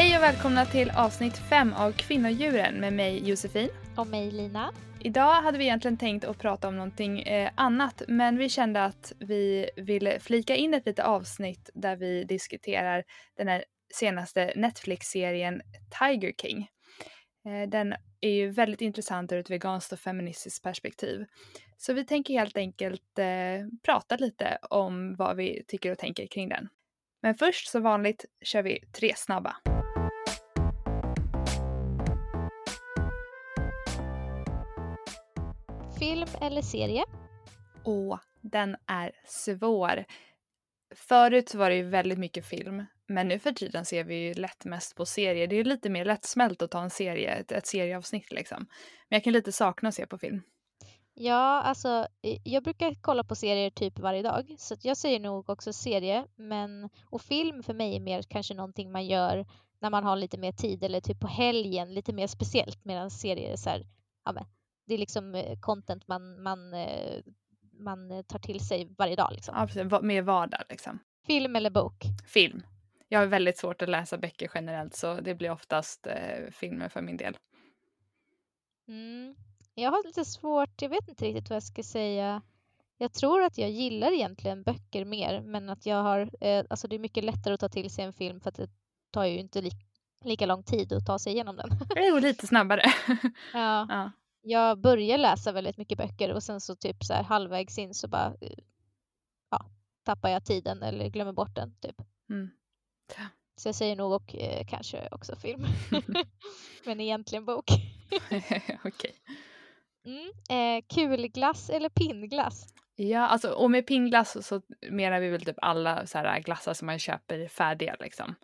Hej och välkomna till avsnitt 5 av Kvinnodjuren med mig Josefin. Och mig Lina. Idag hade vi egentligen tänkt att prata om någonting eh, annat men vi kände att vi ville flika in ett litet avsnitt där vi diskuterar den här senaste Netflix-serien Tiger King. Eh, den är ju väldigt intressant ur ett veganskt och feministiskt perspektiv. Så vi tänker helt enkelt eh, prata lite om vad vi tycker och tänker kring den. Men först som vanligt kör vi tre snabba. Film eller serie? Åh, den är svår. Förut var det ju väldigt mycket film, men nu för tiden ser vi ju lätt mest på serier. Det är lite mer lättsmält att ta en serie, ett, ett serieavsnitt liksom. Men jag kan lite sakna att se på film. Ja, alltså jag brukar kolla på serier typ varje dag, så jag säger nog också serie. Men, och film för mig är mer kanske någonting man gör när man har lite mer tid eller typ på helgen, lite mer speciellt. Medan serier är så här, ja men, det är liksom eh, content man, man, eh, man tar till sig varje dag. Liksom. Ja, precis. Mer vardag liksom. Film eller bok? Film. Jag har väldigt svårt att läsa böcker generellt så det blir oftast eh, filmer för min del. Mm. Jag har lite svårt, jag vet inte riktigt vad jag ska säga. Jag tror att jag gillar egentligen böcker mer men att jag har, eh, alltså det är mycket lättare att ta till sig en film för att det tar ju inte li lika lång tid att ta sig igenom den. Det går lite snabbare. ja. ja. Jag börjar läsa väldigt mycket böcker och sen så typ så här halvvägs in så bara eh, ja, tappar jag tiden eller glömmer bort den typ. Mm. Så jag säger nog och eh, kanske också film. Men egentligen bok. Okej. Okay. Mm, eh, kulglass eller pinnglass? Ja, alltså, och med pinnglass så menar vi väl typ alla så här glassar som man köper färdiga liksom.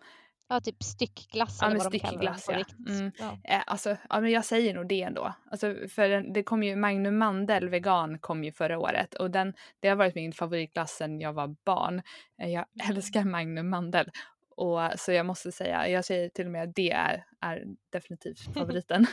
Ja, typ styckglass eller ja, vad de kallar på ja. Mm. ja. Eh, alltså, ja, men jag säger nog det ändå. Alltså, för den, det kom ju, Magnum Mandel vegan kom ju förra året och den, det har varit min favoritglass sen jag var barn. Eh, jag mm. älskar Magnum Mandel och så jag måste säga, jag säger till och med att det är, är definitivt favoriten.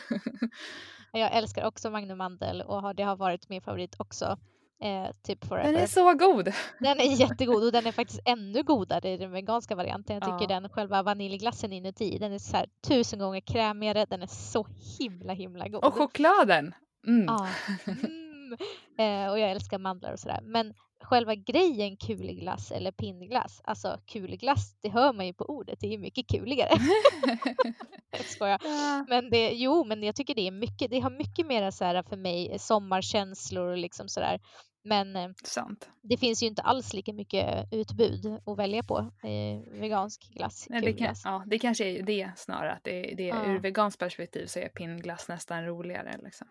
jag älskar också Magnum Mandel och det har varit min favorit också. Eh, typ forever. Den är så god! Den är jättegod och den är faktiskt ännu godare i den veganska varianten. Jag tycker ja. den själva vaniljglassen inuti, den är så här tusen gånger krämigare. Den är så himla himla god. Och chokladen! Mm. Ja. Mm. Eh, och jag älskar mandlar och sådär. Men själva grejen kulglass eller pinnglass, alltså kulglass, det hör man ju på ordet, det är mycket kuligare. skojar. Ja. Men det, jo, men jag tycker det är mycket, det har mycket mer så här för mig sommarkänslor och liksom sådär. Men eh, Sant. det finns ju inte alls lika mycket utbud att välja på i vegansk glass. Nej, det, kan, ja, det kanske är det snarare, att det, det, ja. ur veganskt perspektiv så är pinnglass nästan roligare. Liksom.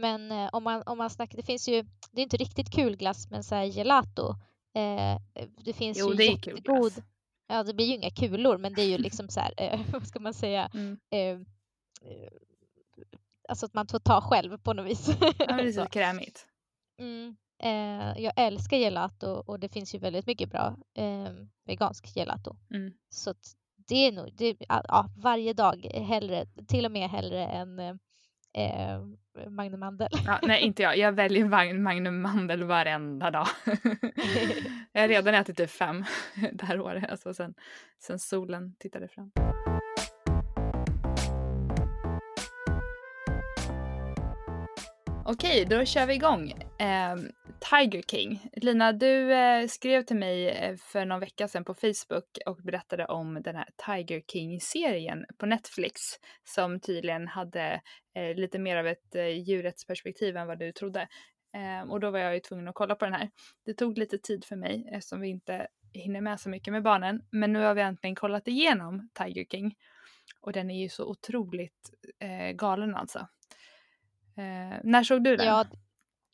Men eh, om, man, om man snackar, det finns ju, det är inte riktigt kul glass men så här gelato. Eh, det finns jo, ju det jättegod. Ja, det blir ju inga kulor men det är ju liksom så här, eh, vad ska man säga, mm. Eh, eh, alltså att man får ta själv på något vis. Ja, det är så krämigt. Mm. Eh, jag älskar gelato och det finns ju väldigt mycket bra eh, vegansk gelato. Mm. Så det är nog, det, ja, varje dag hellre, till och med hellre än eh, Magnum Mandel. Ja, nej, inte jag. Jag väljer Magnum Mandel varenda dag. jag har redan ätit typ fem det här året, alltså sen, sen solen tittade fram. Okej, då kör vi igång. Eh, Tiger King. Lina, du eh, skrev till mig eh, för någon vecka sedan på Facebook och berättade om den här Tiger King-serien på Netflix som tydligen hade eh, lite mer av ett eh, djurrättsperspektiv än vad du trodde. Ehm, och då var jag ju tvungen att kolla på den här. Det tog lite tid för mig eftersom vi inte hinner med så mycket med barnen. Men nu har vi äntligen kollat igenom Tiger King. Och den är ju så otroligt eh, galen alltså. Eh, när såg du den? Ja,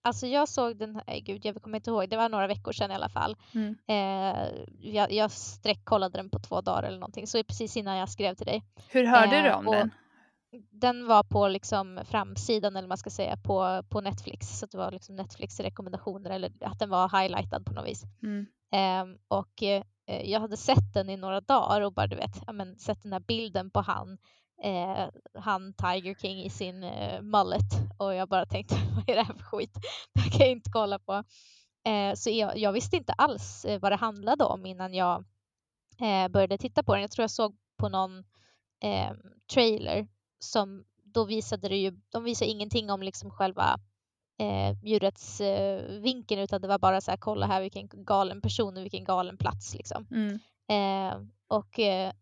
alltså jag såg den, här, gud jag kommer inte ihåg, det var några veckor sedan i alla fall. Mm. Eh, jag, jag sträckkollade den på två dagar eller någonting, så precis innan jag skrev till dig. Hur hörde eh, du om den? Den var på liksom framsidan eller man ska säga på, på Netflix så det var liksom Netflix rekommendationer eller att den var highlightad på något vis. Mm. Eh, och jag hade sett den i några dagar och bara du vet, ja, men, sett den här bilden på han eh, han Tiger King i sin eh, mullet och jag bara tänkte vad är det här för skit? Det här kan jag inte kolla på. Eh, så jag, jag, visste inte alls eh, vad det handlade om innan jag eh, började titta på den. Jag tror jag såg på någon eh, trailer som då visade det ju, de visade ingenting om liksom själva eh, djurets eh, utan det var bara så här kolla här vilken galen person och vilken galen plats liksom. Mm. Eh, och eh,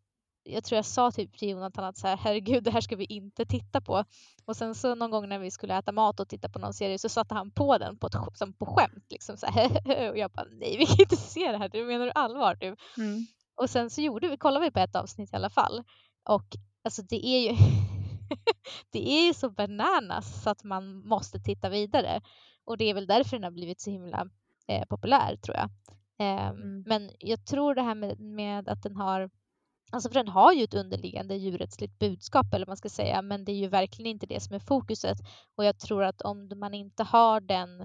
jag tror jag sa typ till Jonathan att så här, herregud det här ska vi inte titta på. Och sen så någon gång när vi skulle äta mat och titta på någon serie så satte han på den på, ett, som på skämt. Liksom så här. och jag bara nej vi kan inte se det här, du menar du allvar du? Mm. Och sen så gjorde vi, kollade vi på ett avsnitt i alla fall. Och alltså det är ju det är ju så bananas så att man måste titta vidare. Och det är väl därför den har blivit så himla eh, populär tror jag. Eh, mm. Men jag tror det här med, med att den har Alltså för den har ju ett underliggande djurrättsligt budskap eller man ska säga men det är ju verkligen inte det som är fokuset och jag tror att om man inte har den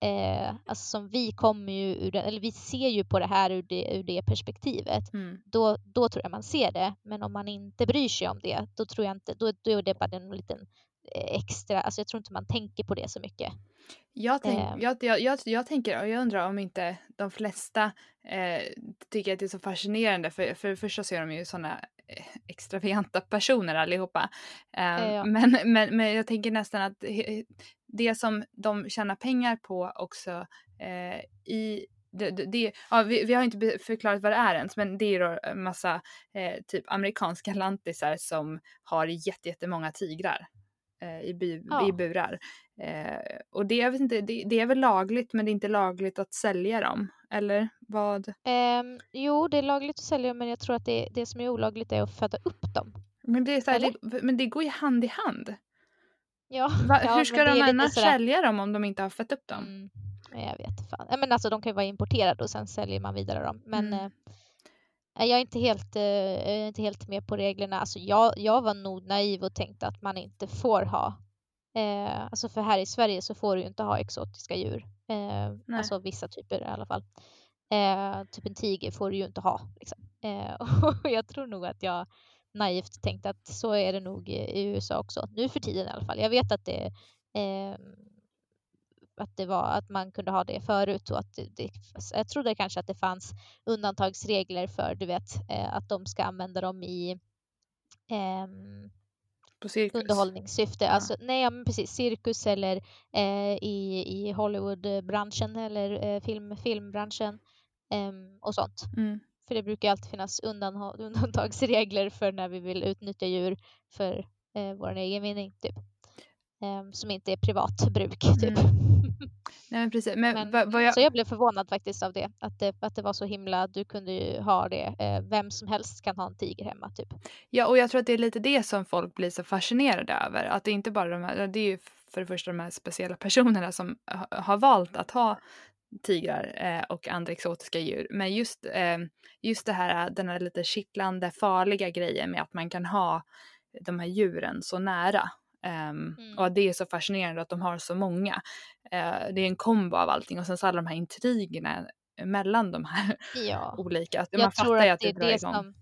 eh, alltså som vi kommer ju ur den, eller vi ser ju på det här ur det, ur det perspektivet mm. då, då tror jag man ser det men om man inte bryr sig om det då tror jag inte, då, då är det bara en liten extra, alltså jag tror inte man tänker på det så mycket. Jag, tänk, eh. jag, jag, jag, jag, tänker och jag undrar om inte de flesta eh, tycker att det är så fascinerande för för det första så är de ju sådana eh, extravaganta personer allihopa. Eh, ja. men, men, men jag tänker nästan att det som de tjänar pengar på också eh, i det, det, ja, vi, vi, har inte förklarat vad det är ens, men det är då en massa eh, typ amerikanska lantisar som har jättemånga tigrar i, by, ja. i burar. Eh, och det, jag vet inte, det, det, är väl lagligt men det är inte lagligt att sälja dem, eller vad? Um, jo, det är lagligt att sälja men jag tror att det, det som är olagligt är att föda upp dem. Men det, är så här, det, men det går ju hand i hand. Ja, Va, ja, hur ska de annars sälja dem om de inte har fött upp dem? Mm, jag vet fan. Men alltså de kan ju vara importerade och sen säljer man vidare dem. Men mm. eh, jag är inte helt, eh, inte helt med på reglerna. Alltså jag, jag var nog naiv och tänkte att man inte får ha Eh, alltså för här i Sverige så får du inte ha exotiska djur. Eh, alltså vissa typer i alla fall. Eh, typ en tiger får du ju inte ha. Liksom. Eh, och jag tror nog att jag naivt tänkte att så är det nog i USA också. Nu för tiden i alla fall. Jag vet att det ehm, att det var att man kunde ha det förut och att det, det, jag trodde kanske att det fanns undantagsregler för du vet eh, att de ska använda dem i um, på cirkus? Underhållningssyfte. Ja. Alltså, nej, ja, men precis. Cirkus eller eh, i, i Hollywoodbranschen eller eh, film, filmbranschen eh, och sånt. Mm. För det brukar alltid finnas undan, undantagsregler för när vi vill utnyttja djur för eh, vår egen vinning. Typ. Ehm, som inte är privat bruk. Typ. Mm. Nej, men precis. Men, men vad, vad jag... Så jag blev förvånad faktiskt av det att, det. att det var så himla, du kunde ju ha det, eh, vem som helst kan ha en tiger hemma typ. Ja, och jag tror att det är lite det som folk blir så fascinerade över. Att det är inte bara de här, det är ju för det första de här speciella personerna som har valt att ha tigrar eh, och andra exotiska djur. Men just, eh, just det här, den här lite kittlande, farliga grejen med att man kan ha de här djuren så nära. Um, mm. Och att det är så fascinerande att de har så många. Uh, det är en kombo av allting och sen så alla de här intrigerna mellan de här ja. olika. Att man jag fattar ju att det, det drar igång. Som,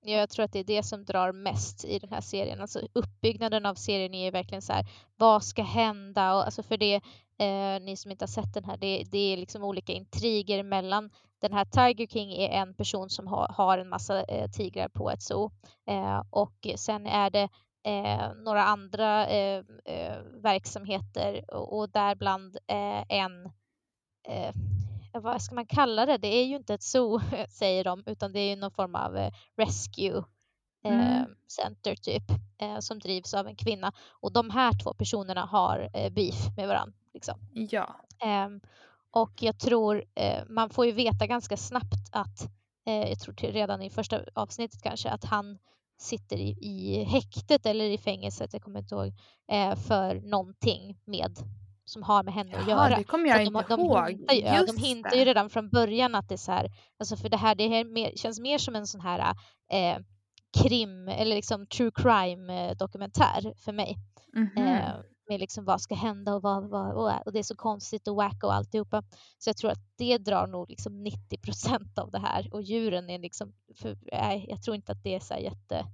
jag tror att det är det som drar mest i den här serien. Alltså uppbyggnaden av serien är verkligen så här, vad ska hända? Och, alltså för det, eh, ni som inte har sett den här, det, det är liksom olika intriger mellan den här Tiger King är en person som ha, har en massa eh, tigrar på ett zoo eh, och sen är det eh, några andra eh, eh, verksamheter och, och däribland eh, en eh, vad ska man kalla det? Det är ju inte ett zoo säger de utan det är någon form av rescue mm. center typ som drivs av en kvinna och de här två personerna har beef med varandra. Liksom. Ja. Ehm, och jag tror man får ju veta ganska snabbt att jag tror redan i första avsnittet kanske att han sitter i, i häktet eller i fängelset, jag kommer inte ihåg, eh, för någonting med som har med henne Jaha, att göra. det kommer jag de, inte de, ihåg. Hintar, ja, de hintar ju redan från början att det är så här, alltså för det här, det här mer, känns mer som en sån här eh, krim eller liksom true crime eh, dokumentär för mig. Mm -hmm. eh, med liksom vad ska hända och, vad, vad, och det är så konstigt och wack och alltihopa. Så jag tror att det drar nog liksom 90 procent av det här och djuren är liksom, för, nej, jag tror inte att det är så jätte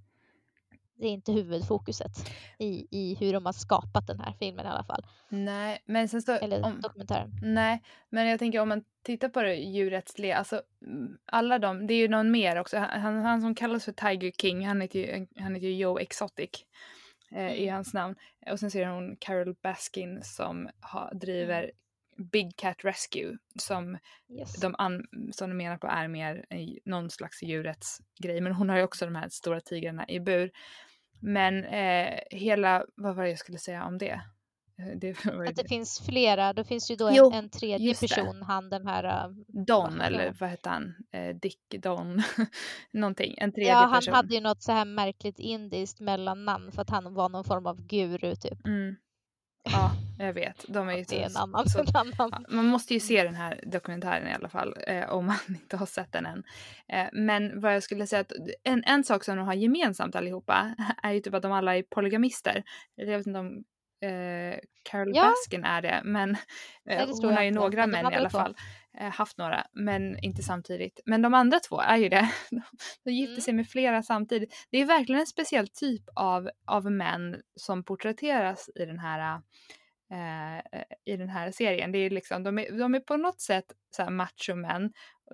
det är inte huvudfokuset i, i hur de har skapat den här filmen i alla fall. Nej, men sen så... Eller om, dokumentären. Nej, men jag tänker om man tittar på det djurrättsliga, alltså mm, alla de, det är ju någon mer också, han, han som kallas för Tiger King, han heter ju, han heter ju Joe Exotic eh, i mm. hans namn. Och sen ser hon Carol Baskin som ha, driver mm. Big Cat Rescue som, yes. de an, som de menar på är mer någon slags djurrättsgrej. Men hon har ju också de här stora tigrarna i bur. Men eh, hela, vad var det jag skulle säga om det? Det att det, finns flera, då finns ju då jo, en, en tredje person, han den här... Uh, Don eller vad hette han? Eh, Dick Don, någonting. En tredje ja, person. Ja, han hade ju något så här märkligt indiskt mellannamn för att han var någon form av guru typ. Mm. Ja, jag vet. De är ju det är en annan. Så, en annan. Ja, man måste ju se den här dokumentären i alla fall, eh, om man inte har sett den än. Eh, men vad jag skulle säga att en, en sak som de har gemensamt allihopa är ju typ att de alla är polygamister. Jag vet inte om eh, Carol ja. Baskin är det, men eh, hon har ju några män i alla fall. Eh, haft några, men inte samtidigt. Men de andra två är ju det. De gifter mm. sig med flera samtidigt. Det är verkligen en speciell typ av, av män som porträtteras i den här eh, i den här serien. Det är liksom, de, är, de är på något sätt så här machomän.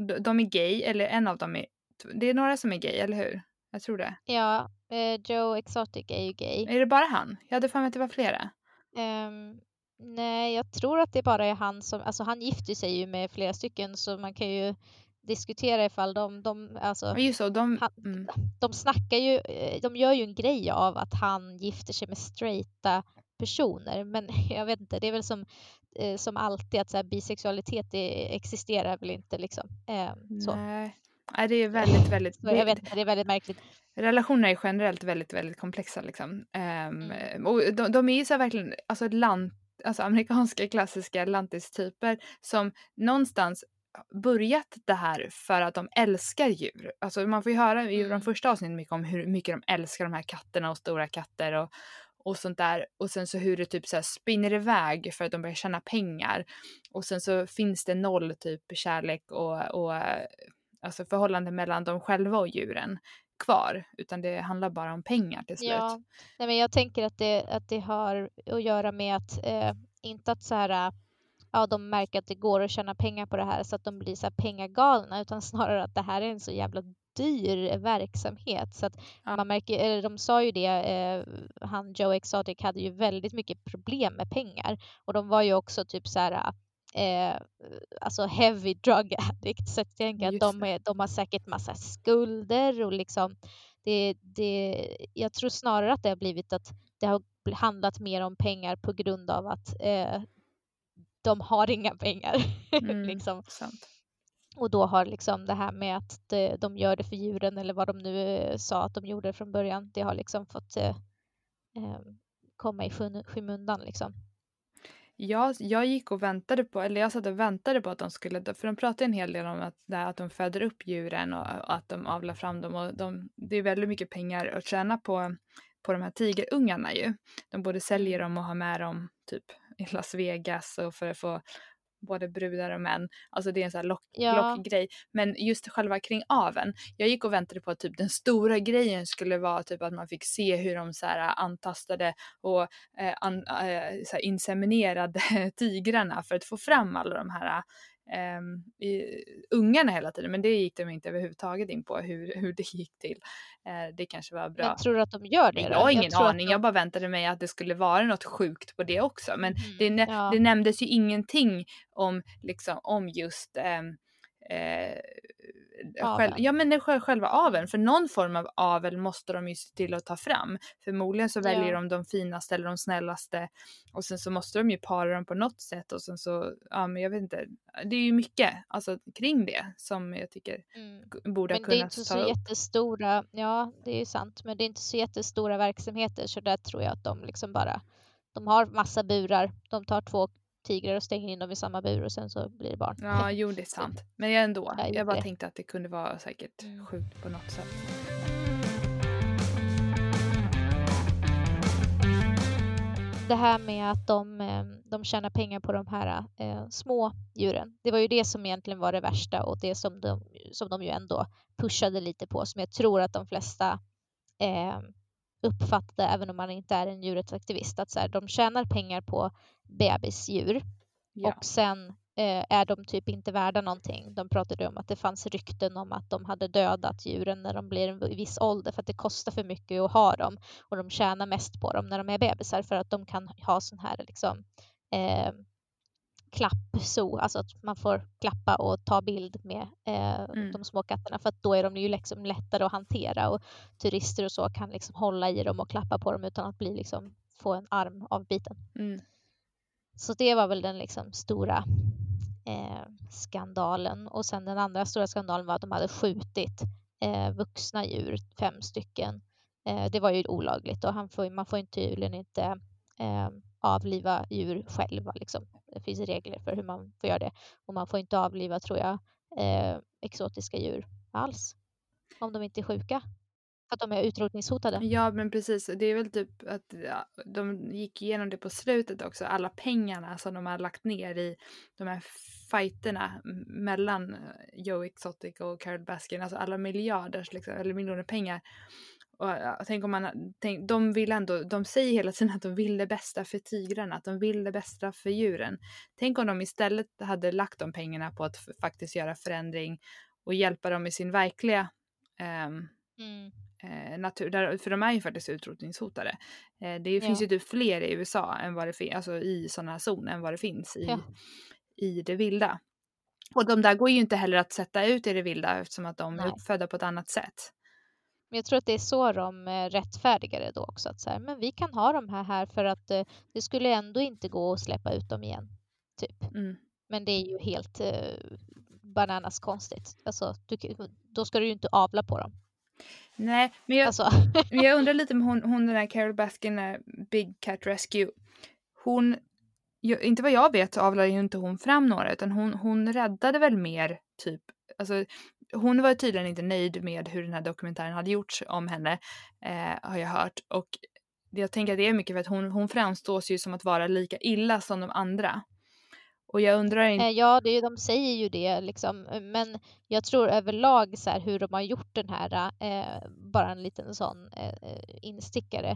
De, de är gay, eller en av dem är... Det är några som är gay, eller hur? Jag tror det. Ja, eh, Joe Exotic är ju gay. Är det bara han? Jag hade för mig att det var flera. Um, Nej, jag tror att det bara är han som, alltså han gifter sig ju med flera stycken så man kan ju diskutera ifall de, de alltså, Just så, de, han, mm. de snackar ju, eh, de gör ju en grej av att han gifter sig med straighta personer, men jag vet inte, det är väl som, eh, som alltid att så här, bisexualitet det existerar väl inte liksom. Eh, så. Nej. Nej, det är väldigt, väldigt... Så jag vet inte, det är väldigt märkligt. Relationer är generellt väldigt, väldigt komplexa liksom. Um, och de, de, är ju så verkligen, alltså land alltså amerikanska klassiska lantistyper som någonstans börjat det här för att de älskar djur. Alltså man får ju höra i de mm. första avsnitten mycket om hur mycket de älskar de här katterna och stora katter och, och sånt där. Och sen så hur det typ så här spinner iväg för att de börjar tjäna pengar. Och sen så finns det noll typ kärlek och, och alltså förhållande mellan dem själva och djuren kvar utan det handlar bara om pengar till slut. Ja, Nej, men jag tänker att det, att det har att göra med att eh, inte att så här ja, de märker att det går att tjäna pengar på det här så att de blir så här pengagalna utan snarare att det här är en så jävla dyr verksamhet. Så att ja. man märker, eller de sa ju det, eh, han Joe Exotic hade ju väldigt mycket problem med pengar och de var ju också typ så här eh, alltså heavy drug addict så jag tänker att de, är, de har säkert massa skulder och liksom det, det, jag tror snarare att det har blivit att det har handlat mer om pengar på grund av att eh, de har inga pengar. Mm, liksom. Och då har liksom det här med att det, de gör det för djuren eller vad de nu eh, sa att de gjorde från början, det har liksom fått eh, eh komma i skymundan liksom. Jag, jag gick och väntade på, eller jag satt och väntade på att de skulle dö, för de pratar en hel del om att, det att de föder upp djuren och, och att de avlar fram dem och de, det är väldigt mycket pengar att tjäna på, på de här tigerungarna ju. De både säljer dem och har med dem typ i Las Vegas och för att få både brudar och män. Alltså det är en sån här lock, ja. lockgrej. Men just själva kring aven. Jag gick och väntade på att typ den stora grejen skulle vara typ att man fick se hur de så här antastade och eh, an, eh, så inseminerade tigrarna för att få fram alla de här um, i, ungarna hela tiden. Men det gick de inte överhuvudtaget in på hur, hur det gick till. Uh, det kanske var bra. Men tror att de gör det? Jag har ingen jag aning. De... Jag bara väntade mig att det skulle vara något sjukt på det också. Men mm, det, ja. det nämndes ju ingenting om, liksom, om just um, uh, själv, ja men själva aveln, för någon form av avel måste de ju se till att ta fram. Förmodligen så väljer ja. de de finaste eller de snällaste och sen så måste de ju para dem på något sätt och sen så, ja men jag vet inte, det är ju mycket alltså kring det som jag tycker mm. borde men ha kunnat ta upp. det är inte så upp. jättestora, ja det är ju sant, men det är inte så jättestora verksamheter så där tror jag att de liksom bara de har massa burar, de tar två tigrar och stänger in dem i samma bur och sen så blir det barn. Ja, jo det är sant. Men ändå, jag, jag bara det. tänkte att det kunde vara säkert mm. sjukt på något sätt. Det här med att de, eh, de tjänar pengar på de här eh, små djuren. Det var ju det som egentligen var det värsta och det som de, som de ju ändå pushade lite på som jag tror att de flesta eh, uppfattade, även om man inte är en djurrättsaktivist, att så här, de tjänar pengar på bebisdjur ja. och sen eh, är de typ inte värda någonting. De pratade om att det fanns rykten om att de hade dödat djuren när de blir en viss ålder för att det kostar för mycket att ha dem och de tjänar mest på dem när de är bebisar för att de kan ha sån här liksom eh, klappzoo, alltså att man får klappa och ta bild med eh, mm. de små katterna för att då är de ju liksom lättare att hantera och turister och så kan liksom hålla i dem och klappa på dem utan att bli liksom få en arm avbiten. Mm. Så det var väl den liksom stora eh, skandalen och sen den andra stora skandalen var att de hade skjutit eh, vuxna djur, fem stycken. Eh, det var ju olagligt och han får, man får tydligen inte eh, avliva djur själva. Liksom. Det finns regler för hur man får göra det och man får inte avliva, tror jag, eh, exotiska djur alls om de inte är sjuka. För att de är utrotningshotade. Ja, men precis. Det är väl typ att ja, de gick igenom det på slutet också. Alla pengarna som de har lagt ner i de här fighterna mellan eh, Joe Exotic och Carol Baskin. Alltså alla miljarders, liksom, eller miljoner pengar och, tänk om man, tänk, de vill ändå, de säger hela tiden att de vill det bästa för tigrarna, att de vill det bästa för djuren. Tänk om de istället hade lagt de pengarna på att faktiskt göra förändring och hjälpa dem i sin verkliga um, mm. eh, natur, där, för de är ju faktiskt utrotningshotade. Eh, det ja. finns ju typ fler i USA än vad det finns, alltså i sådana zoner än vad det finns i, ja. i det vilda. Och de där går ju inte heller att sätta ut i det vilda eftersom att de Nej. är uppfödda på ett annat sätt. Men jag tror att det är så de eh, rättfärdigar det då också. Att så här, men vi kan ha de här här för att eh, det skulle ändå inte gå att släppa ut dem igen. Typ. Mm. Men det är ju helt eh, bananas konstigt. Alltså, du, då ska du ju inte avla på dem. Nej, men jag, alltså. jag undrar lite med hon, hon den här Carol Baskin, Big Cat Rescue. Hon, inte vad jag vet avlade ju inte hon fram några utan hon, hon räddade väl mer typ, alltså hon var tydligen inte nöjd med hur den här dokumentären hade gjorts om henne, eh, har jag hört. Och jag tänker att det är mycket för att hon, hon framstås ju som att vara lika illa som de andra. Och jag undrar inte... Eh, ja, det, de säger ju det liksom, men jag tror överlag så här, hur de har gjort den här, eh, bara en liten sån eh, eh instickare.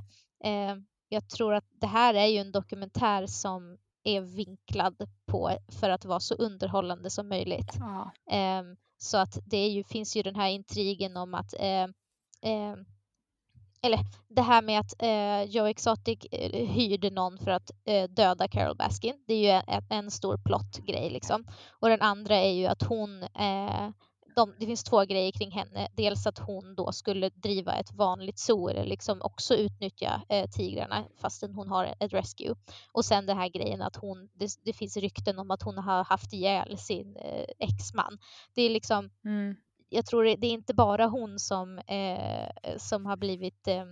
Eh, jag tror att det här är ju en dokumentär som är vinklad på för att vara så underhållande som möjligt. Ja. Så att det är ju, finns ju den här intrigen om att eh, eh, eller det här med att eh, Joe Exotic eh, hyrde någon för att eh, döda Carol Baskin. Det är ju en, en stor plottgrej liksom. Och den andra är ju att hon eh, de, det finns två grejer kring henne. Dels att hon då skulle driva ett vanligt zoo eller liksom också utnyttja eh, tigrarna fastän hon har ett rescue. Och sen den här grejen att hon, det, det finns rykten om att hon har haft ihjäl sin eh, exman. Det är liksom, mm. jag tror det, det, är inte bara hon som, eh, som har blivit eh,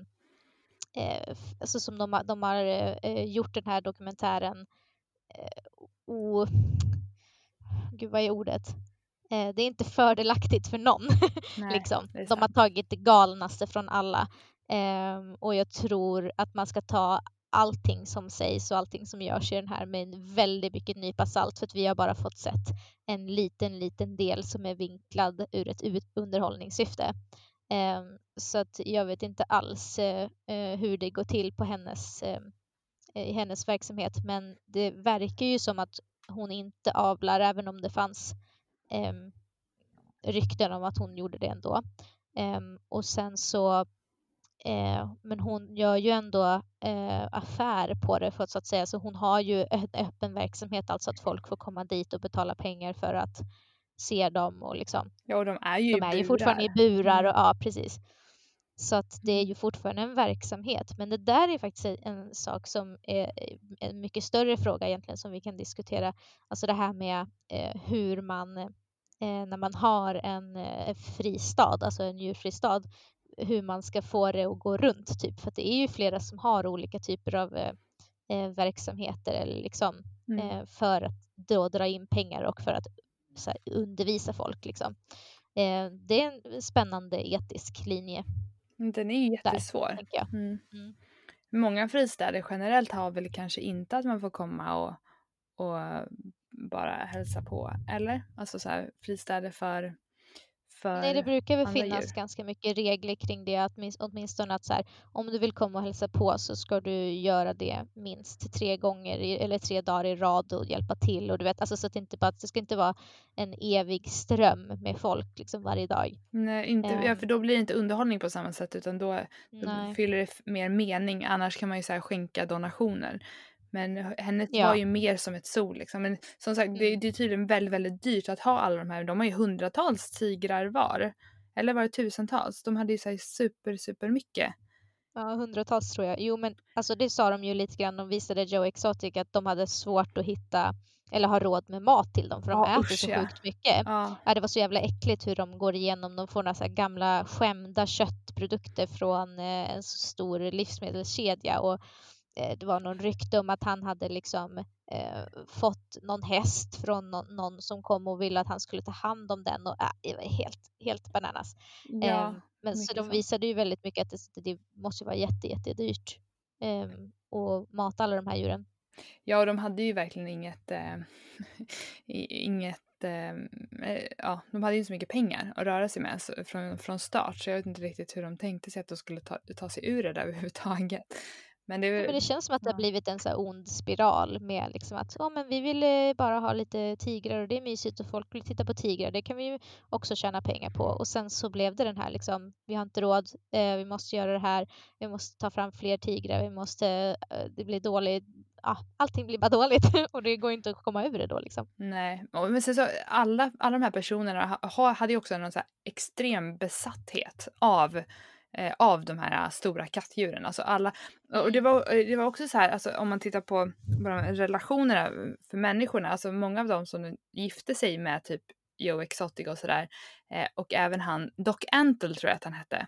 eh alltså som de, de har eh, gjort den här dokumentären eh, o, gud vad är ordet? Eh, det är inte fördelaktigt för någon. Nej, liksom. De har tagit det galnaste från alla. Eh, och jag tror att man ska ta allting som sägs och allting som görs i den här med en väldigt mycket nypa salt för att vi har bara fått sett en liten, liten del som är vinklad ur ett underhållningssyfte. Eh, så att jag vet inte alls eh, eh hur det går till på hennes, eh, i hennes verksamhet men det verkar ju som att hon inte avlar även om det fanns eh, rykten om att hon gjorde det ändå. Eh, och sen så Eh, men hon gör ju ändå eh, affär på det för att, så att säga, så hon har ju en öppen verksamhet, alltså att folk får komma dit och betala pengar för att se dem och liksom. Ja, och de är ju, de är ju fortfarande i burar och mm. ja, precis. Så att det är ju fortfarande en verksamhet. Men det där är faktiskt en sak som är en mycket större fråga egentligen som vi kan diskutera. Alltså det här med eh, hur man, eh, när man har en eh, fristad, alltså en djurfristad, hur man ska få det att gå runt. Typ. För det är ju flera som har olika typer av eh, eh, verksamheter eller liksom, mm. Eh, för att då dra in pengar och för att här, undervisa folk. Liksom. det är en spännande etisk linje. Den är ju jättesvår. Där, mm. Mm. Många fristäder generellt har väl kanske inte att man får komma och, och bara hälsa på, eller? Alltså så här, fristäder för, för Nej, det brukar väl finnas djur. ganska mycket regler kring det. Att minst, åtminstone att så här, om du vill komma och hälsa på så ska du göra det minst tre gånger i, eller tre dagar i rad och hjälpa till. Och du vet, alltså, så att det, inte bara, det ska inte vara en evig ström med folk liksom varje dag. Nej, inte, um, ja, för då blir det inte underhållning på samma sätt utan då, då fyller det mer mening. Annars kan man ju så skänka donationer. Men hennes ja. var ju mer som ett sol liksom. Men som sagt, mm. det, det, är tydligen väldigt, väldigt dyrt att ha alla de här. De har ju hundratals tigrar var. Eller var det tusentals? De hade ju så super, super mycket. Ja, hundratals tror jag. Jo, men alltså det sa de ju lite grann. De visade Joe Exotic att de hade svårt att hitta eller ha råd med mat till dem för de ja, äter usch, så ja. sjukt mycket. Ja. ja. det var så jävla äckligt hur de går igenom. De får några så gamla skämda köttprodukter från eh, en så stor livsmedelskedja och det var någon rykte om att han hade liksom eh, fått någon häst från någon, någon, som kom och ville att han skulle ta hand om den och äh, det var helt, helt bananas. Ja, eh, men så de visade ju väldigt mycket att det, det måste vara jätte, jättedyrt eh, att mata alla de här djuren. Ja, och de hade ju verkligen inget, äh, inget äh, ja, de hade ju inte så mycket pengar att röra sig med från, från start så jag vet inte riktigt hur de tänkte sig att de skulle ta, ta sig ur det där överhuvudtaget. Men det, men det känns som att det har blivit en så ond spiral med liksom att oh, men vi vill eh, bara ha lite tigrar och det är mysigt och folk vill titta på tigrar. Det kan vi ju också tjäna pengar på. Och sen så blev det den här liksom, vi har inte råd, eh, vi måste göra det här, vi måste ta fram fler tigrar, vi måste, eh, det blir dåligt, ja, allting blir bara dåligt och det går inte att komma över det då liksom. Nej, men sen så alla, alla de här personerna ha, hade ju också en så extrem besatthet av eh, av de här äh, stora kattdjuren. Alltså alla, och det mm. var, det var också så här, alltså om man tittar på relationerna för människorna, alltså många av dem som gifte sig med typ Joe Exotic och sådär eh, och även han, Doc Antle tror jag att han hette,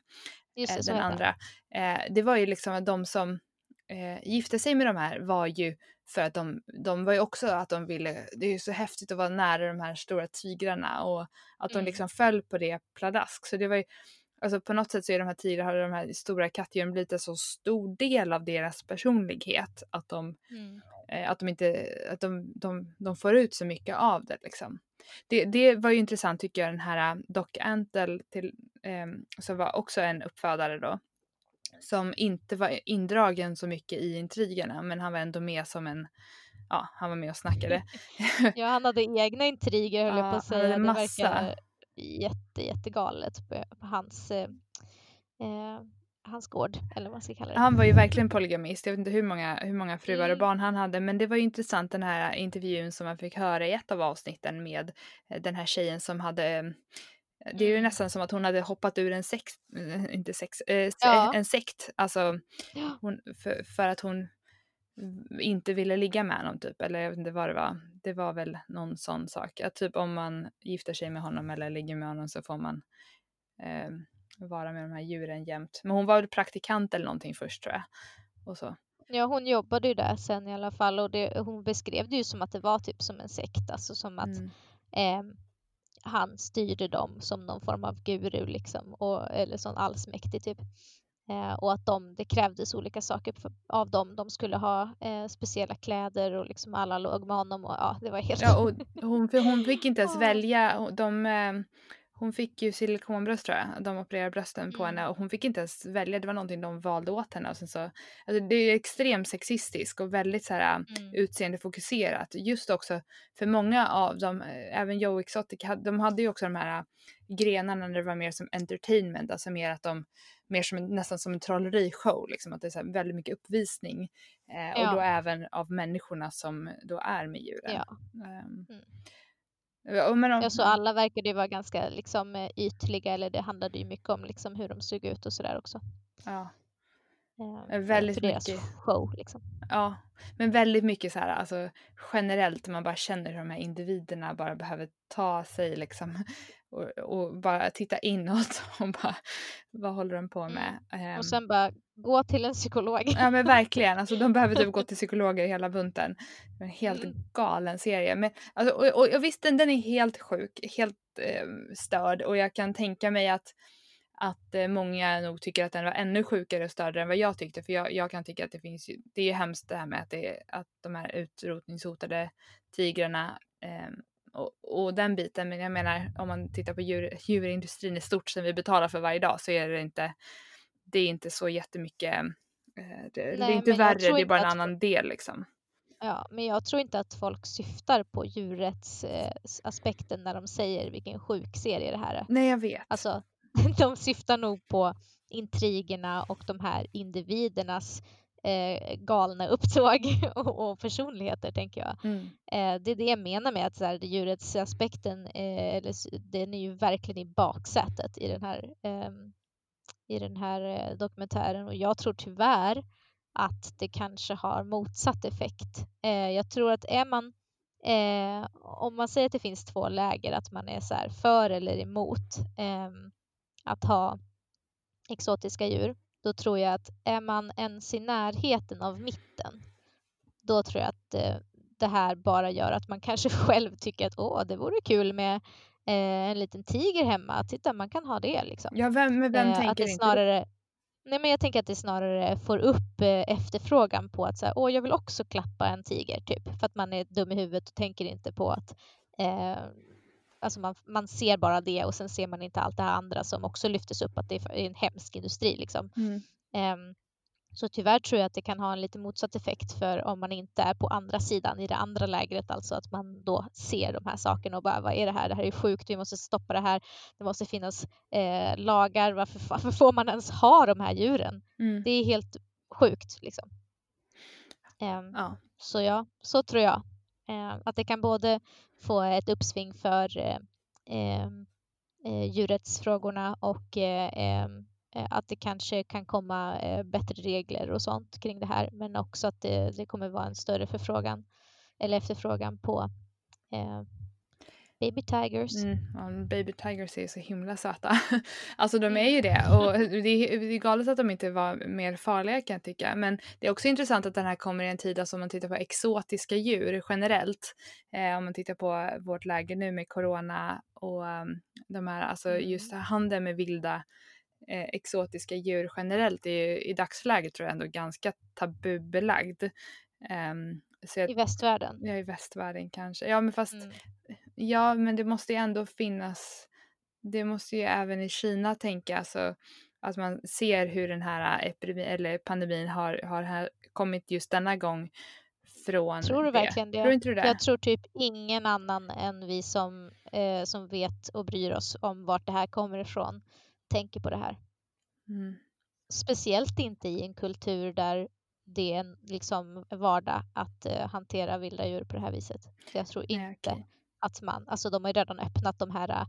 Just det, eh, den andra. Eh, det var ju liksom att de som eh, gifte sig med de här var ju för att de, de var ju också att de ville, det är ju så häftigt att vara nära de här stora tigrarna och att de mm. liksom föll på det pladask. Så det var ju, alltså på något sätt så är de här tidigare, de här stora kattdjuren blivit en så stor del av deras personlighet att de, mm. eh, att de inte, att de, de, de får ut så mycket av det liksom. Det, det var ju intressant tycker jag den här äh, Doc Antle till, eh, som var också en uppfödare då som inte var indragen så mycket i intrigerna men han var ändå med som en ja, han var med och snackade. ja, han hade egna intriger höll ja, jag på att säga. Det massa. verkar jätte, jättegalet på, på hans, eh, eh, hans gård, eller vad man ska kalla det. Han var ju verkligen polygamist. Jag vet inte hur många, hur många fruar och mm. barn han hade, men det var ju intressant den här intervjun som man fick höra i ett av avsnitten med eh, den här tjejen som hade eh, det är ju mm. nästan som att hon hade hoppat ur en sekt, inte sex, äh, ja. en sekt, alltså hon, för, för, att hon inte ville ligga med honom typ, eller jag vet inte vad det var. Det var väl någon sån sak, att typ om man gifter sig med honom eller ligger med honom så får man eh, vara med de här djuren jämt. Men hon var väl praktikant eller någonting först tror jag. Och så. Ja, hon jobbade ju där sen i alla fall och det, hon beskrev det ju som att det var typ som en sekt, alltså som att mm. eh, han styrde dem som någon form av guru liksom, och, eller sån allsmäktig typ. Eh, och att de, det krävdes olika saker av dem. De skulle ha eh, speciella kläder och liksom alla låg med honom och ja, det var helt... Ja, och hon, hon fick inte ens välja. De, eh, hon fick ju silikonbröst tror jag. De opererade brösten mm. på henne och hon fick inte ens välja. Det var någonting de valde åt henne. Och sen så, alltså det är extremt sexistiskt och väldigt så här, mm. utseendefokuserat. Just också för många av dem, eh, även Joe Exotic, de hade ju också de här grenarna när det var mer som entertainment, alltså mer att de mer som nästan som en trollerishow, liksom, att det är så väldigt mycket uppvisning. Eh, ja. Och då även av människorna som då är med djuren. Ja. Um, mm. Ja, men om, ja, så alla verkade ju vara ganska liksom, eh, ytliga, eller det handlade ju mycket om liksom, hur de såg ut och sådär också. Ja. Eh, väldigt för mycket. show liksom. Ja, men väldigt mycket så här, alltså generellt man bara känner hur de här individerna bara behöver ta sig liksom och, och bara titta inåt och bara vad håller de på med? Mm. Och sen bara gå till en psykolog. Ja men verkligen, alltså de behöver typ gå till psykologer hela bunten. En helt mm. galen serie. Men, alltså, och, och, och visst den, den är helt sjuk, helt eh, störd och jag kan tänka mig att att eh, många nog tycker att den var ännu sjukare och större än vad jag tyckte. För jag, jag kan tycka att det finns ju, det är hemskt det här med att, det, att de här utrotningshotade tigrarna eh, och, och, den biten. Men jag menar om man tittar på djur, djurindustrin i stort som vi betalar för varje dag så är det inte, det är inte så jättemycket, eh, det, Nej, det är inte värre, det är bara en annan del liksom. Ja, men jag tror inte att folk syftar på djurrättsaspekten eh, när de säger vilken sjuk serie det här är. Nej, jag vet. Alltså, de syftar nog på intrigerna och de här individernas eh, galna upptåg och, och, personligheter, tänker jag. Mm. Eh, det är det jag menar med att så här, djurrättsaspekten, eh, eller, den är ju verkligen i baksätet i den här, eh, i den här eh, dokumentären och jag tror tyvärr att det kanske har motsatt effekt. Eh, jag tror att är man eh, om man säger att det finns två läger, att man är så för eller emot ehm, att ha exotiska djur, då tror jag att är man ens i närheten av mitten, då tror jag att eh, det här bara gör att man kanske själv tycker att åh, det vore kul med eh, en liten tiger hemma. Titta, man kan ha det liksom. Ja, vem, vem eh, tänker att det snarare, inte Nej, men jag tänker att det snarare får upp efterfrågan på att så här, Åh, jag vill också klappa en tiger, typ. För att man är dum i huvudet och tänker inte på att eh, alltså man, man ser bara det och sen ser man inte allt det här andra som också lyftes upp att det är en hemsk industri. Liksom. Mm. Um, så tyvärr tror jag att det kan ha en lite motsatt effekt för om man inte är på andra sidan i det andra lägret, alltså att man då ser de här sakerna och bara vad är det här? Det här är sjukt, vi måste stoppa det här. Det måste finnas eh, lagar. Varför, varför, får man ens ha de här djuren? Mm. Det är helt sjukt liksom. Um, ja. Så ja, så tror jag. Eh, att det kan både få ett uppsving för eh, eh, djurrättsfrågorna och Eh, att det kanske kan komma eh, bättre regler och sånt kring det här men också att det, det kommer vara en större förfrågan eller efterfrågan på eh, baby tigers. Mm, baby tigers är så himla söta. alltså de är ju det och det är, det är galet att de inte var mer farliga kan jag tycka. Men det är också intressant att den här kommer i en tid, alltså om man tittar på exotiska djur generellt. Eh, om man tittar på vårt läge nu med corona och um, de här, alltså just mm. handeln med vilda eh, exotiska djur generellt är ju i dagsläget tror jag ändå ganska tabubelagd. Um, jag, I västvärlden? Ja, i västvärlden kanske. Ja, men fast mm. Ja, men det måste ju ändå finnas. Det måste ju även i Kina tänka alltså att man ser hur den här epidemin eller pandemin har, har kommit just denna gång från Tror du det. verkligen det? Tror inte du det? Jag tror typ ingen annan än vi som, eh, som vet och bryr oss om vart det här kommer ifrån tänker på det här. Mm. Speciellt inte i en kultur där det är en liksom vardag att uh, hantera vilda djur på det här viset. Så jag tror inte Nej, okay. Att man, alltså de har ju redan öppnat de här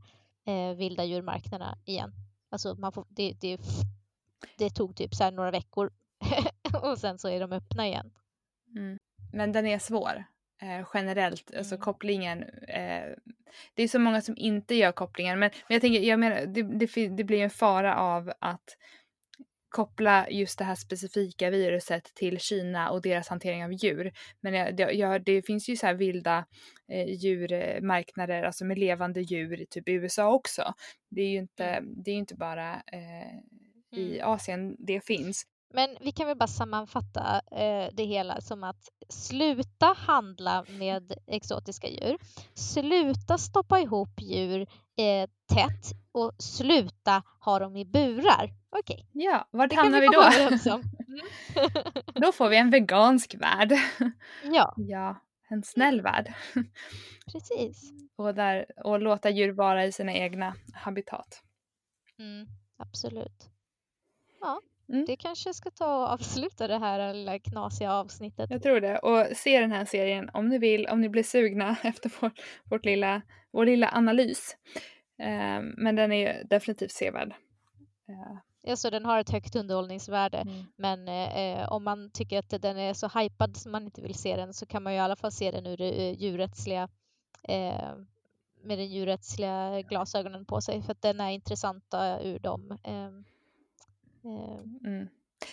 uh, vilda djurmarknaderna igen. Alltså man får, det, det, det tog typ så några veckor och sen så är de öppna igen. Mm. Men den är svår eh, generellt, alltså mm. alltså kopplingen. Eh, det är så många som inte gör kopplingen men, men jag tänker, jag menar, det, det, det blir en fara av att koppla just det här specifika viruset till Kina och deras hantering av djur. Men jag, det, jag, det finns ju så här vilda eh, djurmarknader, alltså med levande djur, typ i USA också. Det är ju inte, mm. det är inte bara eh, i mm. Asien det finns. Men vi kan väl bara sammanfatta eh, det hela som att sluta handla med exotiska djur, sluta stoppa ihop djur eh, tätt och sluta ha dem i burar. Okej. Okay. Ja, vart hamnar vi, vi då? då får vi en vegansk värld. Ja. Ja, en snäll värld. Precis. Och, där, och låta djur vara i sina egna habitat. Mm, absolut. Ja. Mm. Det kanske ska ta och avsluta det här lilla knasiga avsnittet. Jag tror det. Och se den här serien om ni vill, om ni blir sugna efter vår, vårt lilla, vår lilla analys. Eh, men den är definitivt sevärd. Eh. Ja, så den har ett högt underhållningsvärde. Mm. Men eh, om man tycker att den är så hypad som man inte vill se den så kan man ju i alla fall se den ur det eh, djurrättsliga eh, med den djurrättsliga glasögonen på sig för att den är intressanta ur dem Eh, mm.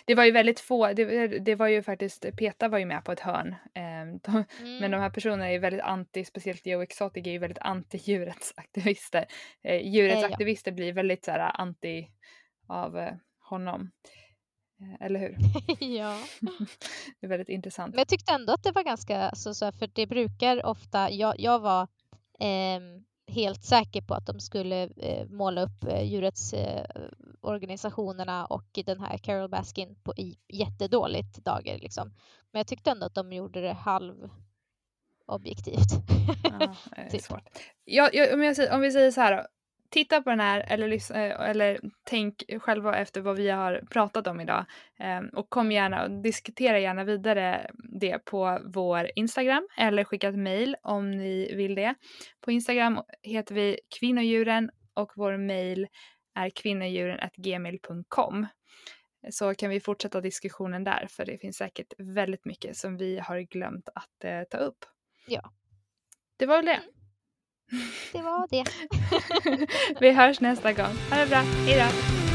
Det var ju väldigt få, det, det, var ju faktiskt, Peta var ju med på ett hörn. Eh, de, mm. Men de här personerna är väldigt anti, speciellt Joe Exotic är ju väldigt anti djurrättsaktivister. Eh, djurrättsaktivister ja. blir väldigt så här, anti av eh, honom. Eh, eller hur? ja. det är väldigt intressant. Men jag tyckte ändå att det var ganska, alltså, så här, för det brukar ofta, jag, jag var eh, helt säker på att de skulle eh, måla upp eh, djurrättsorganisationerna och den här Carol Baskin på i jättedåligt dagar. Liksom. Men jag tyckte ändå att de gjorde det halv objektivt. Ja, det är typ. svårt. Jag, jag, om, jag, om vi säger så här titta på den här eller, eh, eller tänk själva efter vad vi har pratat om idag. Ehm, och kom gärna och diskutera gärna vidare det på vår Instagram eller skicka ett mail om ni vill det. På Instagram heter vi kvinnodjuren och vår mail är kvinnodjuren.gmail.com så kan vi fortsätta diskussionen där för det finns säkert väldigt mycket som vi har glömt att eh, ta upp. Ja. Det var väl det. Det var det. Vi hörs nästa gång. Ha det bra. Hej då.